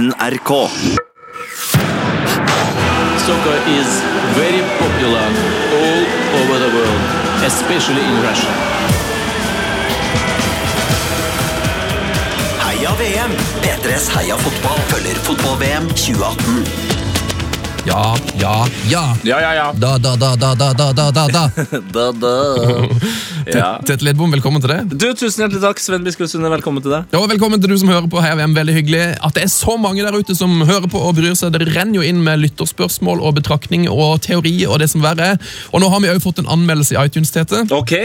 NRK. Soccer is very popular all over the world, especially in Russia. Heia VM! P3s Heia fotball følger fotball-VM 2018. Ja, ja, ja. Ja, ja, ja. Da, da, da, da, da, da, da, da. da, da. Ja. Tete Lidbom, velkommen til deg. Du, Tusen hjertelig takk, Sven Biskov Sunde. Velkommen til deg. Ja, og velkommen til du som hører på. Her VM, veldig hyggelig At det er så mange der ute som hører på og bryr seg. Det renner jo inn med lytterspørsmål og betraktning og teori og det som verre er. Og nå har vi òg fått en anmeldelse i iTunes, Tete. Ok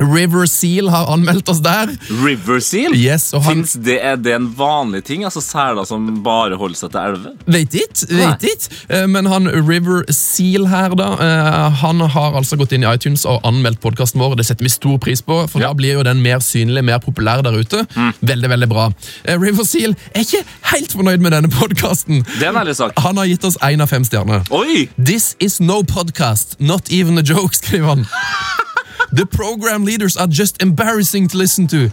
River Seal har anmeldt oss der. River Seal? Yes, og han det, er det en vanlig ting? Altså seler som bare holder seg til elver? Vet ikke, vet ikke. Eh, Men han River Seal her, da, eh, han har altså gått inn i iTunes og anmeldt podkasten vår. Det setter vi stor pris på, for Ja. da blir jo den mer synlig, mer populær der ute. Veldig, veldig bra. Eh, River Seal er ikke helt fornøyd med denne podkasten. Han har gitt oss én av fem stjerner. Oi! This is no podcast, not even a joke, skriver han. The program leaders are just embarrassing to listen to.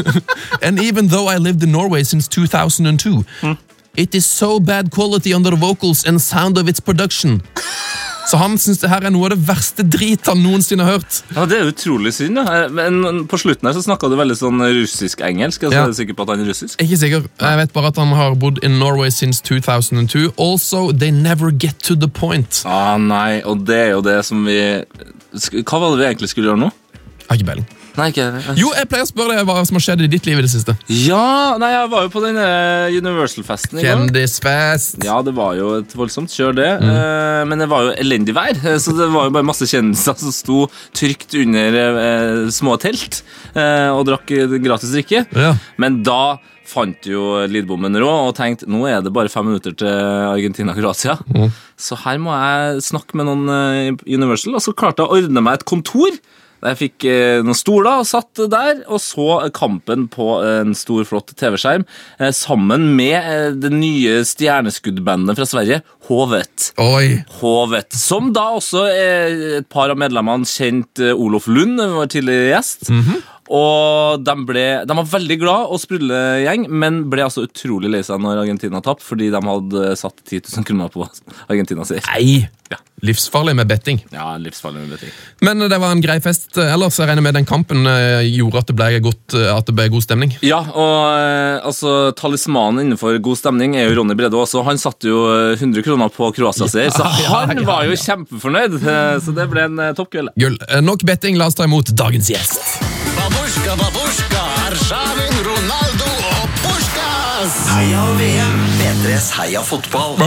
and even though I lived in Norway since 2002, it is so bad quality on the vocals and sound of its production. Så han syns det her er noe av det verste drit han noensinne har hørt. Ja, Det er utrolig synd. Ja. Men på slutten her så snakka du veldig sånn russisk-engelsk. Altså, Ja. Er du sikker på at han er russisk? Ikke sikker. Jeg vet bare at han har bodd in Norway since 2002. Also, they never get to the point. Ah, nei, og det er jo det som vi Hva var det vi egentlig skulle gjøre nå? Har ikke peiling. Nei, ikke Jo, jeg pleier å spørre deg hva som har skjedd i ditt liv i det siste. Ja, nei, jeg var jo på den eh, Universal-festen i går. Kjendisfest. Ja, det var jo et voldsomt kjør, det. Eh, men det var jo elendig vær, så det var jo bare masse kjendiser som sto trygt under eh, små telt eh, og drakk gratis drikke. Ja. Men da fant jo lydbommen rå og tenkte nå er det bare fem minutter til Argentina-Kroatia. Så her må jeg snakke med noen eh, i Universal, og så klarte jeg å ordne meg et kontor. Jeg fikk eh, noen stoler og satt der, og så kampen på en stor, flott TV-skjerm. Eh, sammen med det nye stjerneskuddbandet fra Sverige, Hovet. Oi. Hovet. Som da også er et par av medlemmene kjent Olof Lund, var tidligere gjest. Og de, ble, de var veldig glad og sprudlegjeng, men ble altså utrolig lei seg når Argentina tapte, fordi de hadde satt 10 000 kroner på Argentina sier. Nei. Ja. Livsfarlig med betting. Ja, livsfarlig med betting. Men det var en grei fest. Ellers jeg regner med den kampen eh, gjorde at det ble, godt, eh, at det ble god stemning. Ja, og eh, altså, talismanen innenfor god stemning er jo Ronny Brede også. Han satte jo eh, 100 kroner på Kroatia-seier, så Ja, han ja, var jo kjempefornøyd. eh, Så det ble en eh, toppkveld. Gull. Eh, Nok betting, la oss ta imot dagens gjest. Babuška, babuška ar šāvienu Ronaldu opuškas! Ai jau vien! P3s Heia fotball.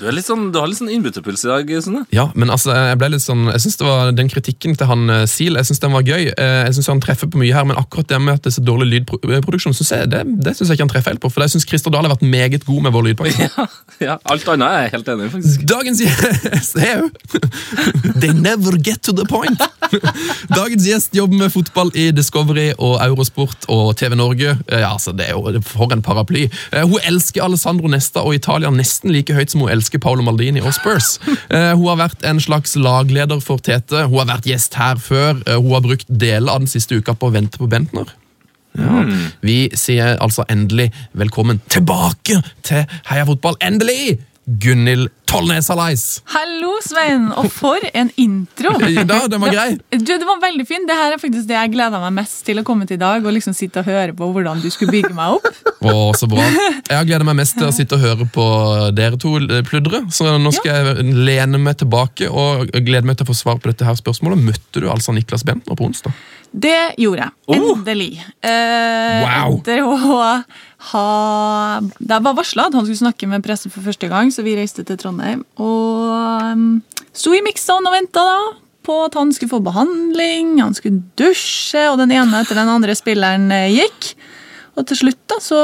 Du, er litt sånn, du har litt sånn innbytterpuls i dag, Sunne. Ja, men altså, jeg ble litt sånn Jeg synes det var Den kritikken til han eh, Seal jeg synes den var gøy. Eh, Jeg synes Han treffer på mye her, men akkurat det med at det er så dårlig lydproduksjon, synes jeg, det, det synes jeg ikke han treffer helt på. For jeg synes Christer Dahl har vært meget god med vår lydpakke. Ja, ja, alt annet er jeg helt enig i, faktisk. Dagens gjest er jo They never get to the point. Dagens gjest jobber med fotball i Discovery og Eurosport og TV Norge. Eh, Ja, altså, det er jo For en paraply. Eh, Hun elsker Alessandro Nesta og Italia nesten like høyt som hun elsker Paolo Maldini og Spurs. Eh, Hun har vært en slags lagleder for Tete. Hun har vært gjest her før. Eh, Hun har brukt deler av den siste uka på å vente på Bentner. Ja. Vi sier altså endelig velkommen tilbake til Heia Fotball. Endelig! Gunhild Tollnes, Alais. Hallo, Svein, og for en intro! Da, den var grei. Du, det var veldig fin. Det her er faktisk det jeg gleda meg mest til å komme til i dag. Og liksom sitte og høre på hvordan du skulle bygge meg opp. Å, så bra. Jeg har gleder meg mest til å sitte og høre på dere to pludre. Så nå skal jeg lene meg tilbake og glede meg til å få svar på dette her spørsmålet. Møtte du altså Niklas Bentner på onsdag? Det gjorde jeg. Endelig. Oh! Endelig. Eh, Wow. Etter å ha Det var varsla at han skulle snakke med pressen for første gang, så vi reiste til Trondheim. Og um, sto i mix-zone og venta på at han skulle få behandling, han skulle dusje, og den ene etter den andre spilleren eh, gikk. Og til slutt, da, så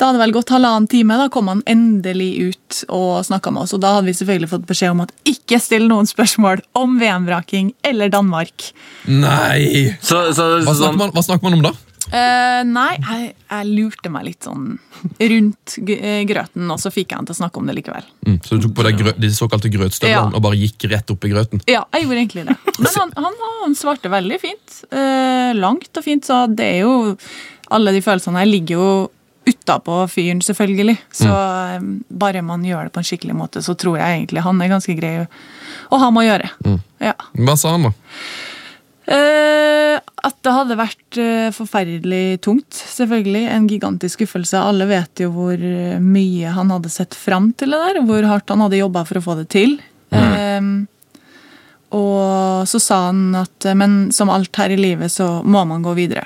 Da hadde det vel gått halvannen time, da kom han endelig ut og snakka med oss. Og da hadde vi selvfølgelig fått beskjed om at ikke still noen spørsmål om VM-vraking eller Danmark. Nei! Så, så, Hva sånn, snakker man, hva snakker man om da? Eh, nei, jeg, jeg lurte meg litt sånn rundt eh, grøten, og så fikk jeg han til å snakke om det likevel. Mm, så du tok på deg grø de såkalte grøtstøvlene Ja. og bare gikk rett opp i grøten? Ja, jeg gjorde egentlig det. Men han, han, han svarte veldig fint. Uh, langt og fint, så det er jo Alle de følelsene her ligger jo utapå på fyren, selvfølgelig. Så eh, bare man gjør det på en skikkelig måte, så tror jeg egentlig han er ganske grei å ha med å gjøre. Ja. Hva sa han, da? Eh, at det hadde vært eh, forferdelig tungt, selvfølgelig. En gigantisk skuffelse. Alle vet jo hvor eh, mye han hadde sett fram til det der, hvor hardt han hadde jobba for å få det til. Eh, og så sa han at eh, men som alt her i livet, så må man gå videre.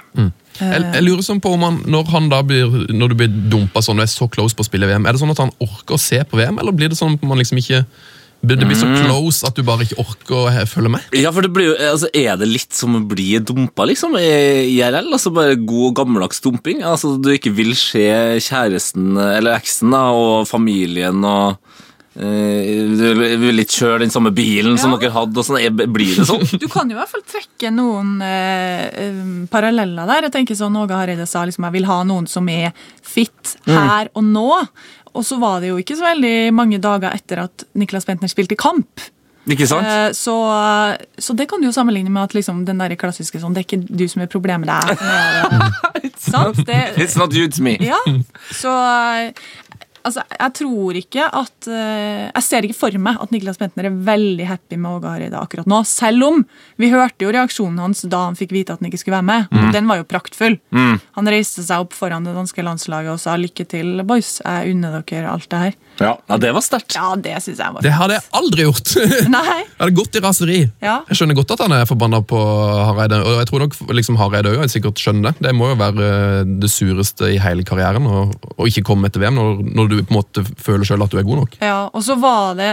Jeg, jeg lurer sånn på om han, Når han da blir, når du blir dumpa sånn, og er så close på å spille VM, er det sånn at han orker å se på VM, eller blir det sånn at man liksom ikke det blir så close at du bare ikke orker å følge med? Ja, for det blir jo, altså, Er det litt som å bli dumpa, liksom, i IRL? Altså Bare god, gammeldags dumping? Altså Du ikke vil se kjæresten eller eksen da, og familien og vil ikke kjøre den samme bilen som Ja. dere hadde? og sånn, Blir det sånn? Du kan jo i hvert fall trekke noen eh, paralleller der. Jeg tenker sånn, Åge Hareide sa liksom, jeg vil ha noen som er fit her og nå. Og så var det jo ikke så veldig mange dager etter at Niklas Bentner spilte kamp. Ikke sant? Uh, Så, så det kan du jo sammenligne med at liksom den der klassiske sånn, det er ikke du som er problemet, det er som er det. Sant? Det, It's not you, it's me. ja, så altså, jeg tror ikke at eh, Jeg ser ikke for meg at Niklas Bentner er veldig happy med Åge Hareide akkurat nå. Selv om vi hørte jo reaksjonen hans da han fikk vite at han ikke skulle være med. Mm. Den var jo praktfull. Han reiste seg opp foran det danske landslaget og sa lykke til, boys. Jeg unner dere alt det her. Ja, ja det var sterkt. Ja, det synes jeg var Det hadde jeg aldri gjort! Jeg Nei. hadde gått i raseri. Ja. Jeg skjønner godt at han er forbanna på Hareide, og jeg tror nok liksom Hareide òg sikkert skjønner det. Det må jo være eh, det sureste i hele karrieren å ikke komme etter VM når, når du på en måte føler sjøl at du er god nok. Ja, og så var det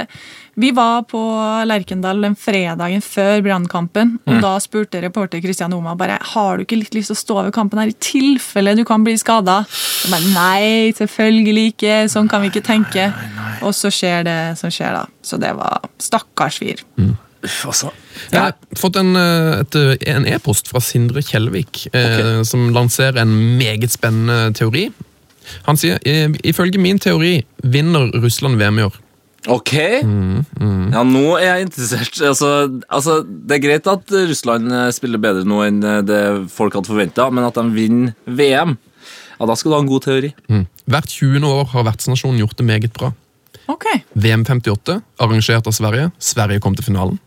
Vi var på Lerkendal den fredagen før brannkampen, og da spurte reporter Christian Oma bare Har du ikke litt lyst til å stå over kampen her i tilfelle du kan bli skada. Nei, selvfølgelig ikke. Sånn kan vi ikke tenke. Og så skjer det som skjer, da. Så det var stakkars fyr. Uff, altså. Jeg har fått en e-post e-post fra Sindre Kjellvik, eh, som lanserer en meget spennende teori. Han sier ifølge min teori vinner Russland VM i år. Ok. Ja, nå er jeg interessert. Altså, altså, det er greit at Russland eh, spiller bedre nå enn eh, det folk hadde forventa, men at de vinner VM Ja, Da skal du ha en god teori. Mm. Hvert 20. år har vertsnasjonen gjort det meget bra. Ok. VM 58, arrangert av Sverige. Sverige kom til finalen.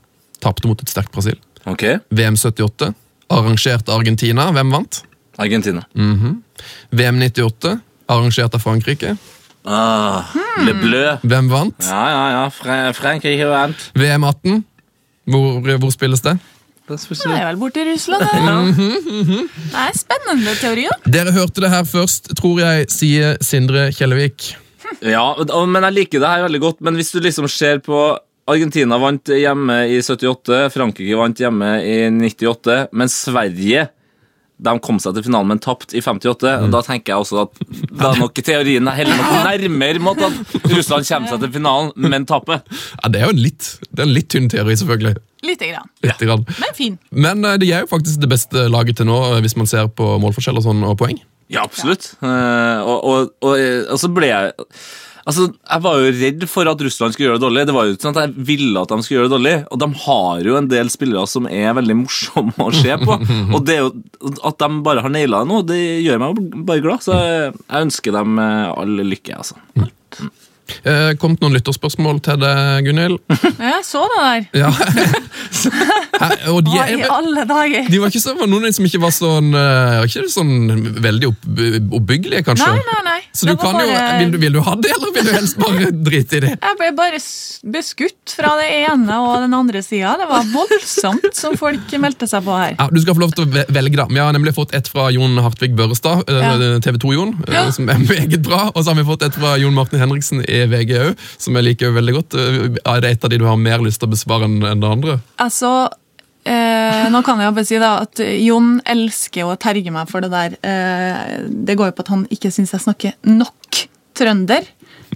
Tapte mot et sterkt Brasil. Ok, VM 78, arrangert av Argentina. Hvem vant? Argentina. VM 98, arrangert av Frankrike. Ah, Le Bleu. Hvem vant? Ja, ja, ja. Fra Frankrike vant. VM 18, hvor, hvor spilles det? Det er vel borte i Russland, det. Det er spennende teori, da. Dere hørte det her først, tror jeg, sier Sindre Kjellevik. Ja, og- men jeg liker det her veldig godt. Men hvis du liksom ser på Argentina vant hjemme i 78, Frankrike vant hjemme i 98, men Sverige de kom seg til finalen, men tapt i 58. Mm. Da tenker jeg også at da er nok teorien heller nok nærmere mot at Russland kommer seg til finalen, men taper. Ja, det er jo en litt, det er en litt tynn teori, selvfølgelig. Lite grann. Litt grann. Men fin. Men eh, de er jo faktisk det beste laget til nå, eh, hvis man ser på målforskjell og, sånn, og poeng. Ja, absolutt. Eh, og, og, og, og så ble jeg Altså, Jeg var jo redd for at Russland skulle gjøre det dårlig. Det var jo ikke sånn at jeg ville at de skulle gjøre det dårlig. Og de har jo en del spillere som er veldig morsomme å se på. Og det jo, at de bare har naila det nå, det gjør meg bare glad. Så jeg ønsker dem eh, all lykke, altså. Eh, kom noen lytterspørsmål til deg, Gunhild? Jeg så det der. Ja. Hæ, og de, Hva i alle dager? de var ikke så, var noen av de som ikke var sånn eh, Ikke sånn veldig opp, oppbyggelige, kanskje? Nei, nei, nei. Så du kan bare... jo, vil, du, vil du ha det, eller vil du helst bare drite i det? Jeg ble bare beskutt fra det ene og den andre sida. Det var voldsomt som folk meldte seg på her. Ja, Du skal få lov til å velge, da. Vi har nemlig fått et fra Jon Hartvig Børrestad, eh, Ja. TV 2-Jon, eh, som er meget bra. Og så har vi fått et fra Jon Martin Henriksen i VG òg, som jeg liker veldig godt. Eh, Er det et av de du har mer lyst til å besvare enn det andre? Altså, eh, nå kan jeg jo bare si da at Jon elsker å terge meg for det der. Eh, det går jo på at han ikke syns jeg snakker nok trønder.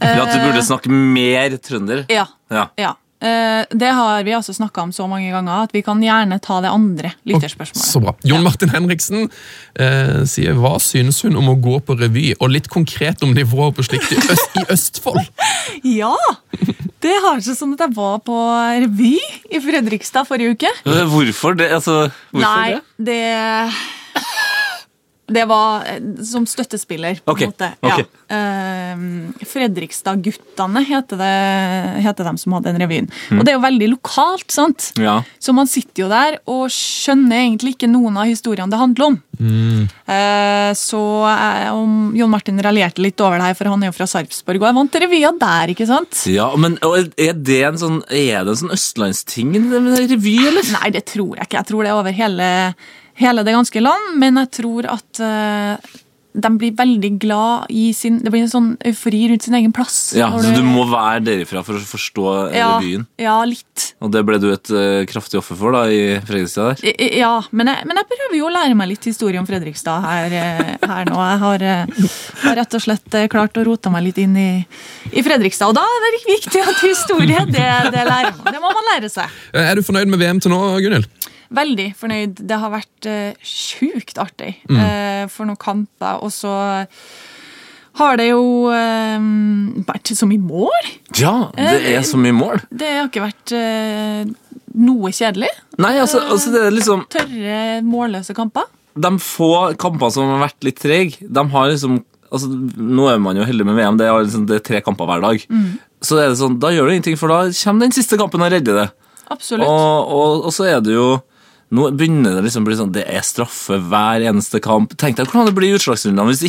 Ja, at du burde snakke mer trønder. Ja. Ja. ja. Eh, det har vi altså snakka om så mange ganger at vi kan gjerne ta det andre lytterspørsmålet. Så bra. Jon Martin Henriksen eh, sier hva synes hun om å gå på revy, og litt konkret om nivået på slikt i, Øst, i Østfold. Ja! Det har seg sånn at jeg var på revy i Fredrikstad forrige uke. Hvorfor det? Altså, hvorfor Nei, det? det Det var eh, som støttespiller, på okay. en måte. Okay. Ja. Uh, Fredrikstad-guttene heter, heter dem som hadde den revyen. Og det er jo veldig lokalt, sant? Mm. Ja. Så man sitter jo der og skjønner egentlig ikke noen av historiene det handler om. Eh, så uh, om Jon Martin raljerte litt over det her, for han er jo fra Sarpsborg, og jeg vant revyer der, ikke sant? Ja, men Er det en sånn, er det en sånn østlandsting, revy, eller? Nei, det tror jeg ikke. Jeg tror det er over hele, hele det ganske land, men jeg tror at eh, de blir veldig glad i sin Det blir en sånn eufori rundt sin egen plass. Ja, Så du må være derifra for å forstå ja, byen? ja, litt. Og det ble du et uh, kraftig offer for da i Fredrikstad der? I- Ja, men jeg, men jeg prøver jo å lære meg litt historie om Fredrikstad her, eh, her nå. Jeg har, eh, har rett og slett eh, klart å rote meg litt inn i, i Fredrikstad. Og da er det viktig at historie, det, det lærer man. Det må man lære seg. Eh, Er du fornøyd med VM til nå, Gunhild? Veldig fornøyd. Det har vært uh, sjukt artig eh, for noen kamper. Og så har det jo eh, vært som i mål. Ja, det er så mye mål! Det har ikke vært eh, noe kjedelig. Nei, altså, altså det er liksom Tørre, målløse kamper. De få kampene som har vært litt trege, de har liksom altså, Nå er man jo heldig med VM, det er, liksom, det er tre kamper hver dag. Så er sånn, da gjør det ingenting, for da kommer den siste kampen og redder det. Absolutt. Og, og, og så er det jo Nå begynner det liksom å bli sånn Det er straffe hver eneste kamp. Tenk deg hvordan det blir i utslagsrundene hvis,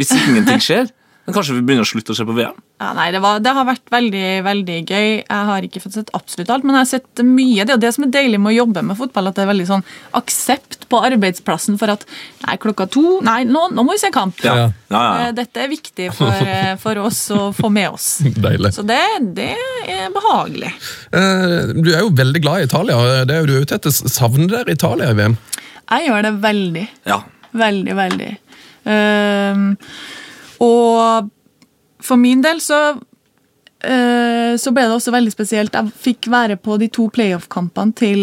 hvis ingenting skjer. Men kanskje vi begynner å slutte å se på VM? Ja, nei, det, var, det har vært veldig veldig gøy. Jeg har ikke fått sett absolutt alt, men jeg har sett mye. Det er jo det som er deilig med å jobbe med fotball, at det er veldig sånn aksept på arbeidsplassen for at nei, klokka to Nei, nå, nå må vi se kamp. Ja. Ja, ja, Eh, ja. Dette er viktig for, eh, for oss å få med oss. Deilig. Så det, det er behagelig. Eh, Du er jo veldig glad i Italia. Det er jo du ute etter. Savner dere Italia i VM? Jeg gjør det veldig. ja. Veldig, veldig. Ehm, og for min del så eh, så ble det også veldig spesielt. Jeg fikk være på de to playoff-kampene til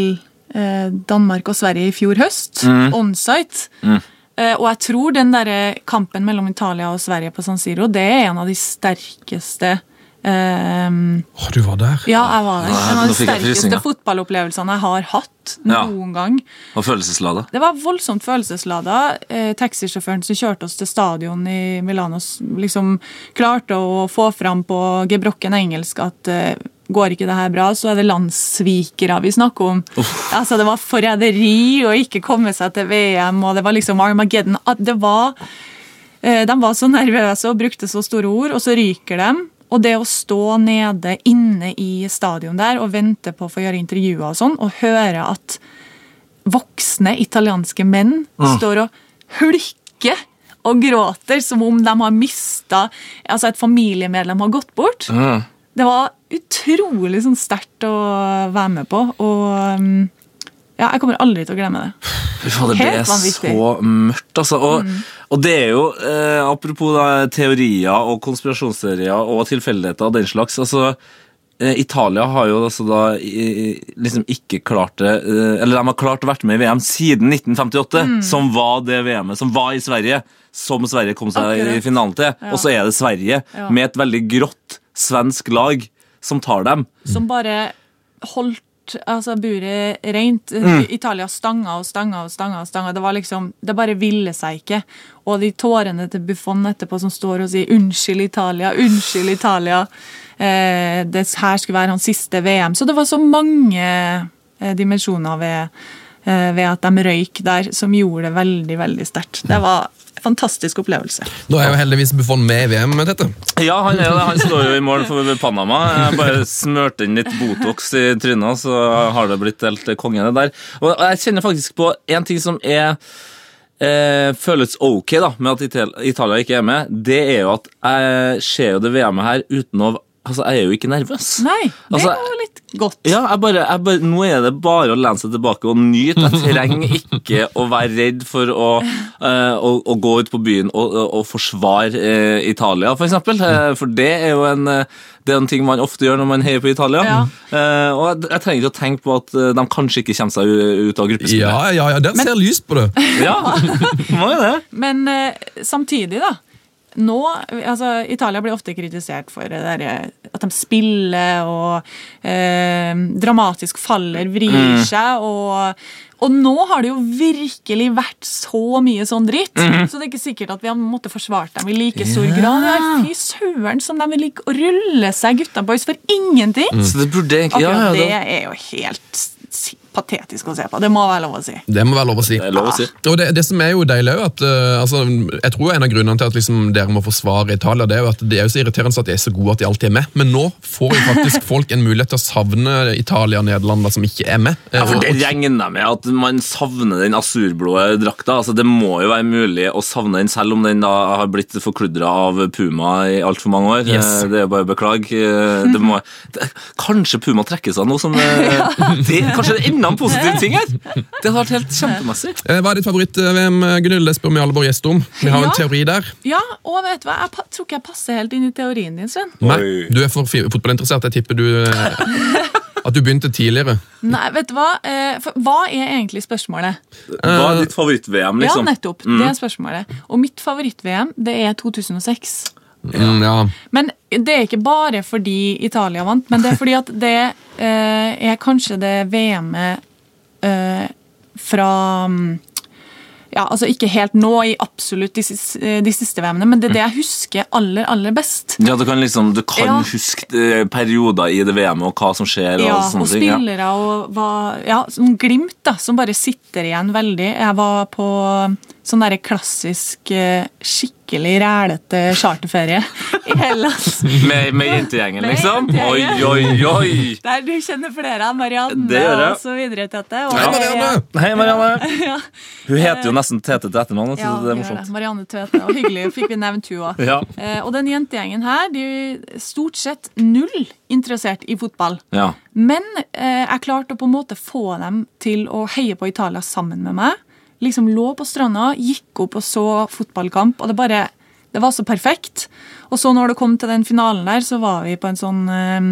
eh, Danmark og Sverige i fjor høst. Onsite. Eh, og jeg tror den der kampen mellom Italia og Sverige på San Siro det er en av de sterkeste ehm, Å, du var der. Ja, jeg var der. En av de sterkeste fotballopplevelsene jeg har hatt Ja. noen gang. Og følelseslada. Det var voldsomt følelseslada. Eh, taxisjåføren som kjørte oss til stadion i Milano, liksom klarte å få fram på gebrokken engelsk at eh, går ikke det her bra, så er det landssvikere vi snakker om. Altså, det var forræderi å ikke komme seg til VM, og det var liksom Armageddon. At det var Eh, De var så nervøse og brukte så store ord, og så ryker de. Og det å stå nede inne i stadion der og vente på å få gjøre intervjuer og sånn, og høre at voksne italienske menn står og hulker og gråter som om de har mista Altså et familiemedlem har gått bort. Mm. Det var utrolig sånn sterkt å være med på, og um, ja, jeg kommer aldri til å glemme det. Det er så mørkt, altså. Og, og det er jo, eh, apropos da, teorier og konspirasjonsteorier og tilfeldigheter og den slags altså, eh, Italia har jo altså da i- liksom ikke klart det eh, Eller de har klart å vært med i VM siden 1958, Mm. som var det VM-et som var i Sverige. Som Sverige kom seg i Akkurat. finalen til. Og så er det Sverige, Ja. med et veldig grått svensk lag, som tar dem. som bare holdt altså, buret rent. Italia stanga og stanga og stanga. og stanga. Det var liksom, det bare ville seg ikke. Og de tårene til Buffon etterpå som står og sier 'unnskyld, Italia', 'unnskyld, Italia'. Eh, det her skulle være hans siste VM. Så det var så mange eh, dimensjoner ved, ved at de røyk der, som gjorde det veldig, veldig sterkt. Det var en fantastisk opplevelse. Nå er jo heldigvis Buffon med i VM, med dette. Ja, han er det. Han står jo i mål for Panama. Jeg bare smørte inn litt Botox i trynet, så har det blitt helt konge det der. Og jeg kjenner faktisk på en ting som er eh, føles ok da, med at Italia ikke er med. Det er jo at jeg ser jo det VM-et her uten å Altså, jeg er jo ikke nervøs. Nei, det Altså, var litt godt. Ja, jeg bare, jeg bare, Nå er det bare å lene seg tilbake og nyte. Jeg trenger ikke å være redd for å, uh, å, å gå ut på byen og, og, forsvare uh, Italia, for eksempel. Eh, for det er jo en, det er en ting man ofte gjør når man heier på Italia. Ja. Uh, og jeg, jeg trenger ikke å tenke på at de kanskje ikke kommer seg ut av gruppespillet. Ja, ja, ja, den ser lyst på det. Ja, må jo det. Men samtidig, da. Nå altså, Italia blir ofte kritisert for det der, at de spiller og eh, dramatisk faller, vrir seg. Og, og nå har det jo virkelig vært så mye sånn dritt, så det er ikke sikkert at vi har måttet forsvart dem i like stor grad. Ja, Fy søren som de vil like å rulle seg, gutta boys, for ingenting! Så det burde egentlig ja, ja, det det, er jo helt patetisk å se på. Det må være lov å si. Det må være lov å si. det er lov å si. Og det, det som er jo deilig er at uh, altså, Jeg tror en av grunnene til at liksom, dere må forsvare Italia, det er jo at det er jo så irriterende at de er så gode at de alltid er med. Men nå får jo faktisk folk en mulighet til å savne Italia og Nederland da, som ikke er med. Ja, for Det regner jeg med at man savner den asurblå drakta. Altså, det må jo være mulig å savne den, selv om den da har blitt forkludra av Puma i altfor mange år. Yes. Eh, Det er bare å beklage. Eh, Det må, det, kanskje Puma trekker seg nå som eh, det, Kanskje det enda en ting her! Det hadde vært helt kjempemessig. Eh, Hva er ditt favoritt-VM, Gunhild? Det spør vi alle våre gjester om. Vi har en teori der. Ja, og vet du hva? Jeg tror ikke jeg passer helt inn i teorien din, Sven. Nei, du er for fotballinteressert. Jeg tipper du eh, At du begynte tidligere. Nei, vet du hva? Eh, for, hva er egentlig spørsmålet? Hva er ditt favoritt-VM, liksom? Ja, nettopp. Det er spørsmålet. Og mitt favoritt-VM, det er 2006. Mm, ja. Men det er ikke bare fordi Italia vant, men det er fordi at det eh, er kanskje det VM-et eh, fra mm, ja, altså Ikke helt nå i absolutt de, de siste VM-ene, men det er det jeg husker aller, aller best. Ja, Du kan liksom, du kan Ja. huske eh, perioder i det VM-et og hva som skjer. Ja, og sånne og ting. Ja. spillere og hva, ja, sånn glimt da, som bare sitter igjen veldig. Jeg var på sånn der klassisk, eh, skikkelig rælete charterferie i Hellas. Med, med jentegjengen, Med liksom? Oi, jentegjengen. oi, oi! Der du kjenner flere av Marianne Det gjør jeg. og så videre, Tete. Og Hei, Marianne! Hei, Marianne. Ja, Hun heter jo nesten Tete til etternavn. ja, det er morsomt. det. Marianne Tvete. Og hyggelig fikk vi nevnt hun òg. Ja. Eh, og den jentegjengen her, de er stort sett null interessert i fotball. Ja. Men eh, jeg klarte å på en måte få dem til å heie på Italia sammen med meg. Liksom lå på stranda, gikk opp og så fotballkamp, og det bare Det var så perfekt. Og så når det kom til den finalen der, så var vi på en sånn eh,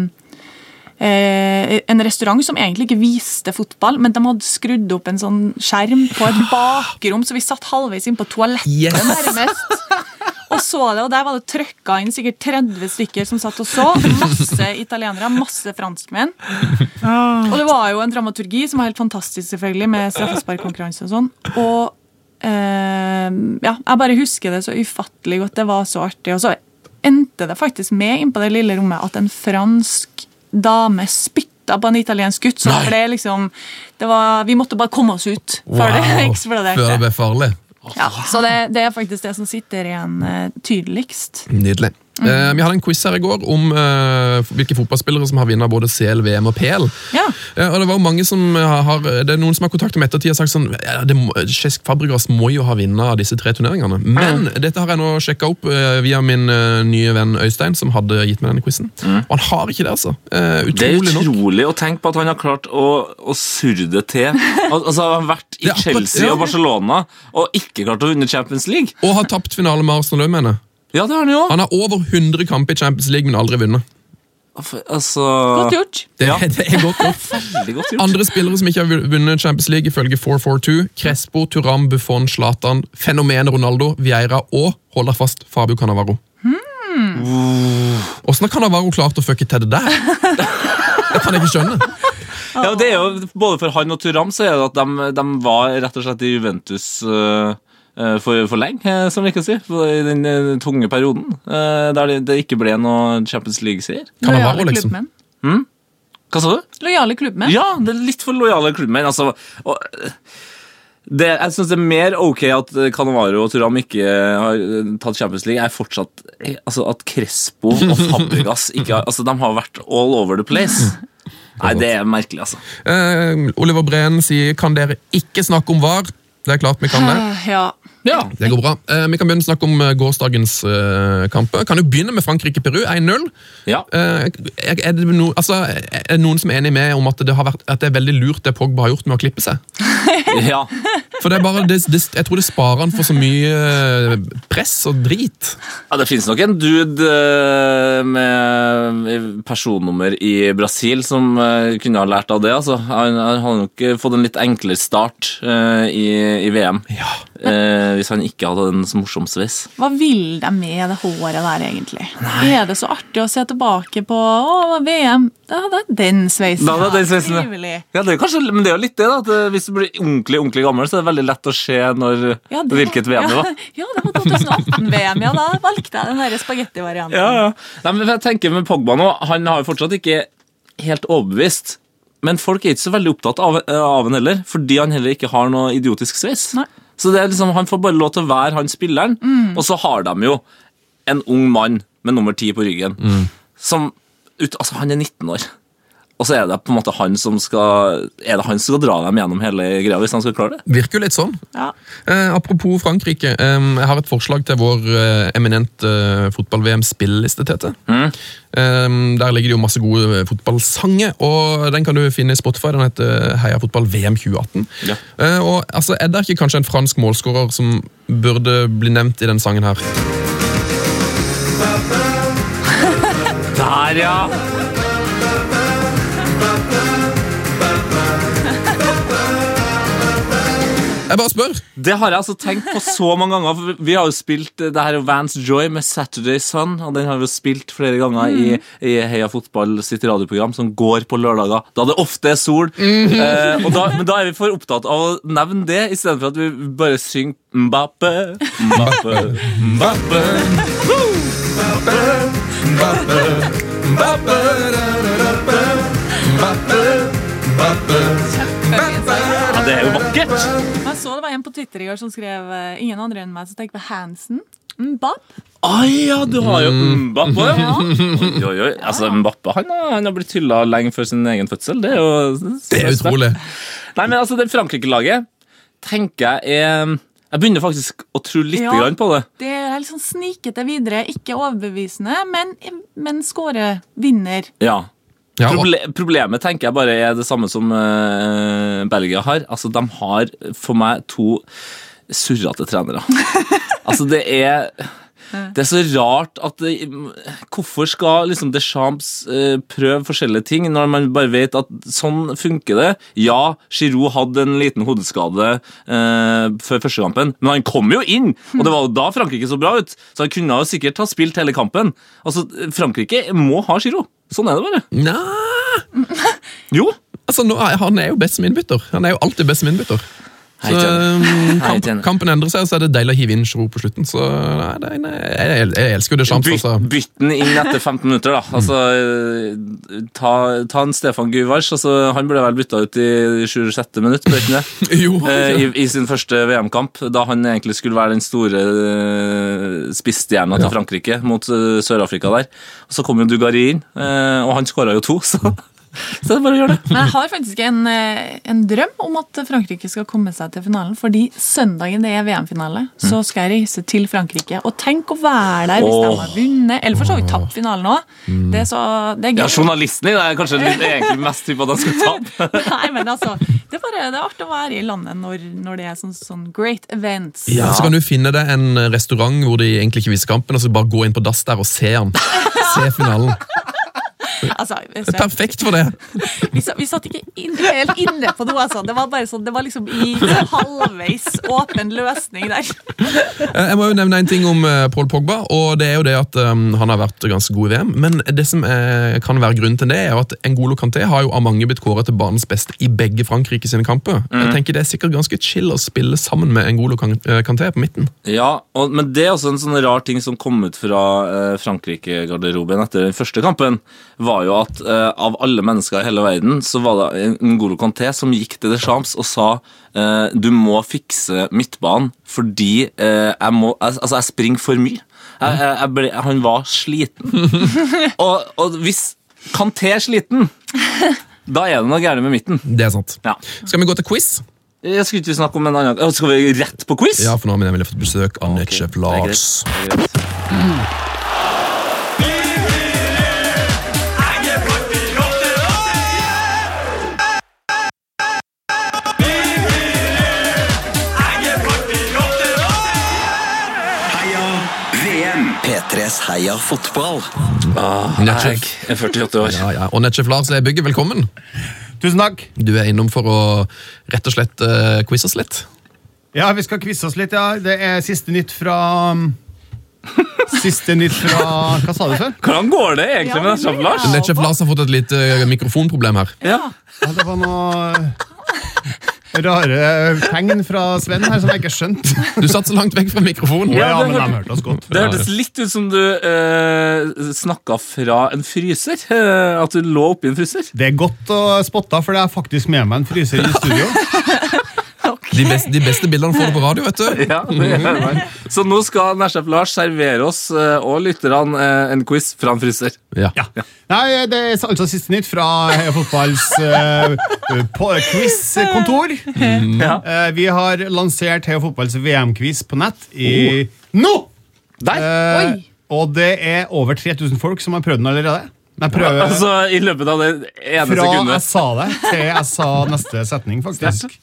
eh, En restaurant som egentlig ikke viste fotball, men de hadde skrudd opp en sånn skjerm på et bakrom, så vi satt halvveis inn på toalettet Yes! nærmest. Og så det, og der var det trøkka inn sikkert 30 stykker som satt og så. Masse italienere, masse franskmenn. Og det var jo en dramaturgi som var helt fantastisk, selvfølgelig, med straffesparkkonkurranse og sånn. Og eh, ja, jeg bare husker det så ufattelig godt. Det var så artig. Og så endte det faktisk med inn på det lille rommet at en fransk dame spytta på en italiensk gutt. Så det ble liksom det var, Vi måtte bare komme oss ut før det eksploderte. Før det ble farlig. Ja, så det, det er faktisk det som sitter igjen eh, tydeligst. Nydelig. Eh, vi hadde en quiz her i går om eh, hvilke fotballspillere som har vunnet både CL, VM og PL. Ja. Eh, og det var mange som har, det er Noen som har kontaktet med ettertid og sagt sånn ja, det må, Cesc Fabregas må jo ha vunnet disse tre turneringene. Men dette har jeg nå sjekka opp eh, via min eh, nye venn Øystein, som hadde gitt meg denne quizen. Og han har ikke det, altså. Eh, Det er utrolig nok. å tenke på at han har klart å, å surre det til. Al altså, Han har vært i Chelsea ja. og Barcelona og ikke klart å vinne Champions League. Og har tapt finale med Arsenal òg, mener jeg. Ja, det har han jo. Han har over 100 kamper i Champions League, men aldri vunnet. Altså Godt gjort. Det, Ja. det er godt gjort. Godt gjort. Andre spillere som ikke har vunnet Champions League ifølge 442, Crespo, Turam, Buffon, Zlatan, fenomenet Ronaldo, Vieira og, hold deg fast, Fabio Cannavaro. Åssen har Cannavaro klart å fucke til det der? Det kan jeg ikke skjønne. Ja, det er jo, Både for han og Turam så er det at de, de var rett og slett i Juventus øh, for, for lenge, eh, som vi kan si. for- I den øh, tunge perioden. der det, det ikke ble noe Champions League-seier. Lojale liksom. klubbmenn. Hva sa du? Lojale klubbmenn. Ja, det er litt for lojale klubbmenn. Altså, og, det, jeg syns det er mer ok at Cannavaro og Turam ikke har tatt Champions League. er fortsatt eh, altså At Crespo og Fabregas ikke har Altså, de har vært all over the place. Nei, det er merkelig, altså. Eh, Oliver Breen sier kan dere ikke snakke om VAR. Det er klart vi kan det. Ja. Ja. Det går bra. Eh, vi kan begynne å snakke om eh, gårsdagens eh, kamper. Kan jo begynne med Frankrike-Peru 1-0. ja. Eh, er, er, det no, altså, er det noen som er enig med om at det, har vært, at det er veldig lurt det Pogba har gjort med å klippe seg? ja. For det er bare, det, det, Jeg tror det sparer han for så mye eh, press og drit. Ja, Det finnes nok en dude eh, med personnummer i Brasil som eh, kunne ha lært av det. altså. Han, han har nok fått en litt enklere start eh, i, i VM. Ja. Eh, hvis han ikke hadde en så morsom sveis. Hva vil de med det håret der, egentlig? Er det så artig å se tilbake på å, VM? Da hadde jeg den sveisen. Da hadde den sveisen, ja. Ja, det er kanskje, men det er jo litt det, da. At eh, hvis du blir ordentlig ordentlig gammel, så er det veldig lett å se når, Ja, det- hvilket VM det var. Ja, ja, det var 2018-VM. Ja, da valgte jeg den der spagettivarianten. Ja, ja. Nei, men jeg tenker med Pogba nå, Han har jo fortsatt ikke helt overbevist. Men folk er ikke så veldig opptatt av, eh, av han heller, fordi han heller ikke har noe idiotisk sveis. Nei. Så det er liksom, Han får bare lov til å være han spilleren, og så har de jo en ung mann med nummer ti på ryggen. Som ut, altså Han er 19 år. Og så er det på en måte han som skal Er det han som skal dra dem gjennom hele greia, hvis han skal klare det? Virker jo litt sånn. Ja. Eh, apropos Frankrike. eh, jeg har et forslag til vår eh, eminente eh, fotball-VM-spilliste, Tete. Eh, der ligger det jo masse gode eh, fotballsanger, og den kan du finne i Spotify. Den heter Heia fotball VM 2018. Ja. Eh, og altså, Er det ikke kanskje en fransk målskårer som burde bli nevnt i den sangen her? Der, ja! Jeg bare spør. Det har jeg altså tenkt på så mange ganger. for Vi har jo spilt eh, det her er Vance Joy med Saturday Sun, og den har vi jo spilt flere ganger i, i Heia Fotball sitt radioprogram, som går på lørdager, da det ofte er sol. eh, og da, men da er vi for opptatt av å nevne det, istedenfor at vi bare synger Mbappe, Mbappe, Mbappe. Ja, det er jo vakkert. Jeg så det var en på Twitter i går som skrev eh, ingen andre enn meg, som tenkte på Hansen. Mbapp. Ai, ja, du har jo Mbappe. Ja. Oi, oi, oi. Altså, Mbappe han har, han har blitt hylla lenge før sin egen fødsel. Det er jo Det er utrolig. Nei, men altså, det Frankrike-laget tenker jeg er Jeg begynner faktisk å tro litt Ja. grann på det. Det er litt sånn snikete videre, ikke overbevisende, men, men skåre vinner. Ja. Ja, Proble problemet tenker jeg bare er det samme som uh, Belgia har. Altså, De har for meg to surrete trenere. altså, det er det er så rart at det, Hvorfor skal liksom Deschamps eh, prøve forskjellige ting, når man bare vet at sånn funker det? Ja, Giroud hadde en liten hodeskade eh, før første kampen, men han kom jo inn! Og det var jo da Frankrike så bra ut, så han kunne jo sikkert ha spilt hele kampen. Altså, Frankrike må ha Giroud. Sånn er det bare. Nei, Jo. altså, nå, er- han er jo best som innbytter. Han er jo alltid best som innbytter. Så, um, kamp, kampen endrer seg, og så er det deilig å hive inn Giroud på slutten. Så nei, det, nei, jeg, jeg elsker jo det sjans. Byt, Altså. bytt den inn etter 15 minutter, da. Altså, eh, ta, ta en Stefan Guvars. Altså, han ble vel bytta ut i 26. minutt, ble ikke det? Jo, Eh, I, I sin første VM-kamp, da han egentlig skulle være den store spistjerna spissstjerna til Ja. Frankrike mot eh, Sør-Afrika der. Og så kom jo Dugari inn, eh, og han skåra jo to, så, så bare gjør det. Men jeg har faktisk en, eh, en drøm om at Frankrike skal komme seg til finalen. Fordi søndagen det er VM-finale, så skal jeg reise til Frankrike. Og tenk å være der hvis de har vunnet, eller for så vidt tapt finalen òg. Det, er det er Ja, gøy. Journalisten i deg er kanskje litt, egentlig mest typ at han skal tape. Nei, men altså, det er bare det er artig å være i landet når, når det er sånn, sånn great events. Ja, Så kan du finne deg en restaurant hvor de egentlig ikke viser kampen, og så bare gå inn på dass der og se den. Se finalen. Altså, hvis Perfekt for det! vi, vi satt ikke inn, helt inne på noe. Altså. Det var bare sånn, det var liksom i halvveis åpen løsning der. Eh, Jeg må jo nevne en ting om eh, Paul Pogba, og det er jo det at um, han har vært ganske god i VM. Men det som er, kan være grunnen til det, er jo at Ngolo Kanté har jo av mange blitt kåret til banens beste i begge Frankrike sine kamper. Jeg tenker Det er sikkert ganske chill å spille sammen med Ngolo Kan- eh, Kanté på midten. Ja, og, men det er også en sånn rar ting som kom ut fra eh, Frankrike-garderoben etter den første kampen, var jo at uh, av alle mennesker i hele verden, så var det Ngolo Conté som gikk til Deschamps og sa uh, du må fikse midtbanen fordi uh, jeg må jeg, Altså, jeg springer for mye. Jeg, ble, han var sliten. og, og hvis Kanté er sliten, da er det noe gærent med midten. Det er sant. Ja. Skal vi gå til quiz? Jeg skulle ikke snakke om en annen Skal vi rett på quiz? Ja, for nå har vi nemlig fått besøk av okay. Netchef Lars. det er greit. Det er greit. P3s fotball. Ah, Jeg er 48 år. Ja, ja. Og Netchef Lars er bygget, velkommen. Tusen takk. Du er innom for å rett og slett uh, quize oss litt. Ja, vi skal quize oss litt, ja. Det er siste nytt fra um, Siste nytt fra Hva sa du før? Hvordan går det egentlig Ja, med Netchef Lars? Netchef Lars har fått et lite eh, mikrofonproblem her. Ja. Ja, det var noe rare tegn fra Sven her som jeg ikke skjønte. Du satt så langt vekk fra mikrofonen. Ja, ja men hørte- de hørte oss godt. Det hørtes litt ut som du eh, snakka fra en fryser. At du lå oppi en fryser. Det er godt å spotte, for det er faktisk med meg en fryser i studio. De beste, de beste bildene får du på radio, vet du. Ja, det gjør man. Så nå skal Nesjef Lars servere oss eh, og lytterne eh, en quiz fra en fryser. Ja. Ja. Nei, det er altså siste nytt fra Heia Fotballs uh, quiz-kontor. Ja. Uh, vi har lansert Heia Fotballs VM-quiz på nett i nå! Der! Uh, Oi. og det er over 3000 folk som har prøvd den allerede. Jeg prøver Altså, I løpet av det ene fra jeg sa det, til jeg sa neste setning, faktisk.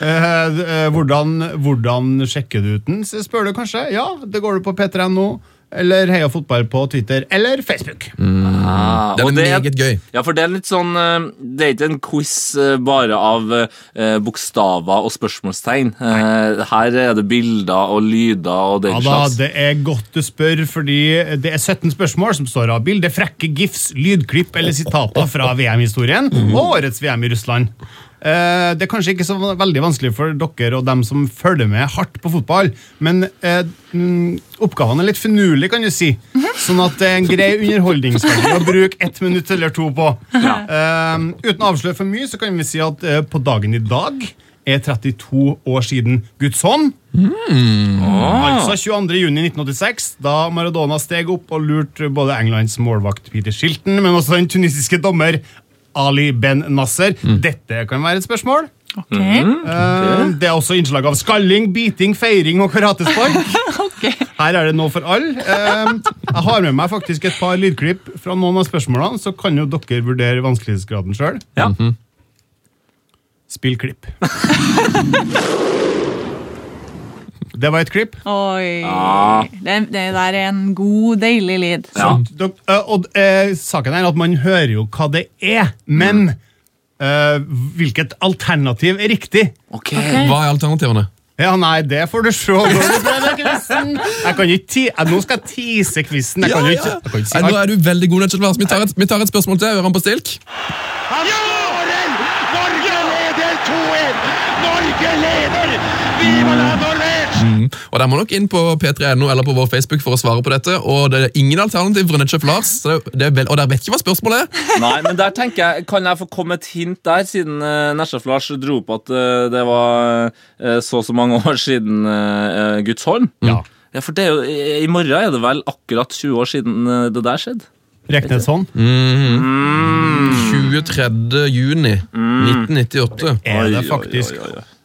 Eh, eh, hvordan, hvordan sjekker du ut den, spør du kanskje. Ja, det går du på p3.no, eller Heia Fotball på Twitter eller Facebook. Ah, Det er meget gøy. Ja, for det er litt sånn eh, Det er ikke en quiz eh, bare av eh, bokstaver og spørsmålstegn. Eh, Her er det bilder og lyder og den Ja da. Det er godt du spør, fordi det er 17 spørsmål som står av bilde, frekke gifs, lydklipp eller sitater fra VM-historien og årets VM i Russland. Eh, det er kanskje ikke så veldig vanskelig for dere og dem som følger med hardt på fotball, men eh, mm, oppgavene er litt finurlige, kan du si. Sånn at det er en grei underholdningsverdi å bruke ett minutt eller to på. Eh, uten å avsløre for mye, så kan vi si at eh, på dagen i dag er 32 år siden Guds hånd. Altså 22. juni 1986, da Maradona steg opp og lurte både Englands målvakt Peter Shilton, men også den tunisiske dommer Ali Ben Nasser. Dette kan være et spørsmål. Ok. Okay. Det er også innslag av skalling, biting, feiring og karatespark. okay. Her er det noe for alle. Eh, Jeg har med meg faktisk et par lydklipp fra noen av spørsmålene, så kan jo dere vurdere vanskelighetsgraden sjøl. Ja. Spill klipp. Det var et klipp. Oi. Ah. Det, det der er en god, deilig lyd. Ja. Øh, og øh, saken er at man hører jo hva det er, men øh, hvilket alternativ er riktig? Ok. Hva er alternativene? Ja, nei, det får du se. Jeg kan ikke ti Nå skal jeg tease quizen. Jeg kan jo ikke, jeg kan ikke si nå er du veldig god, Vi tar, et, vi tar et spørsmål til. Hører han på stilk? Han skårer! Norge leder 2-1! Norge leder! Viva la Norvège! Og Der må nok inn på p3.no eller på vår Facebook for å svare på dette. Og det er ingen alternativ for Nettsjef Lars. Så det, er vel, og dere vet ikke hva spørsmålet er. Nei, men der tenker jeg, Kan jeg få komme et hint der, siden uh, Nesjef Lars dro opp at uh, det var uh, så og så mange år siden uh, Guds hånd? Ja. Ja, for det er jo, i, morgen er det vel akkurat 20 år siden det der skjedde? Regnes sånn. 23. juni 1998. Er det faktisk.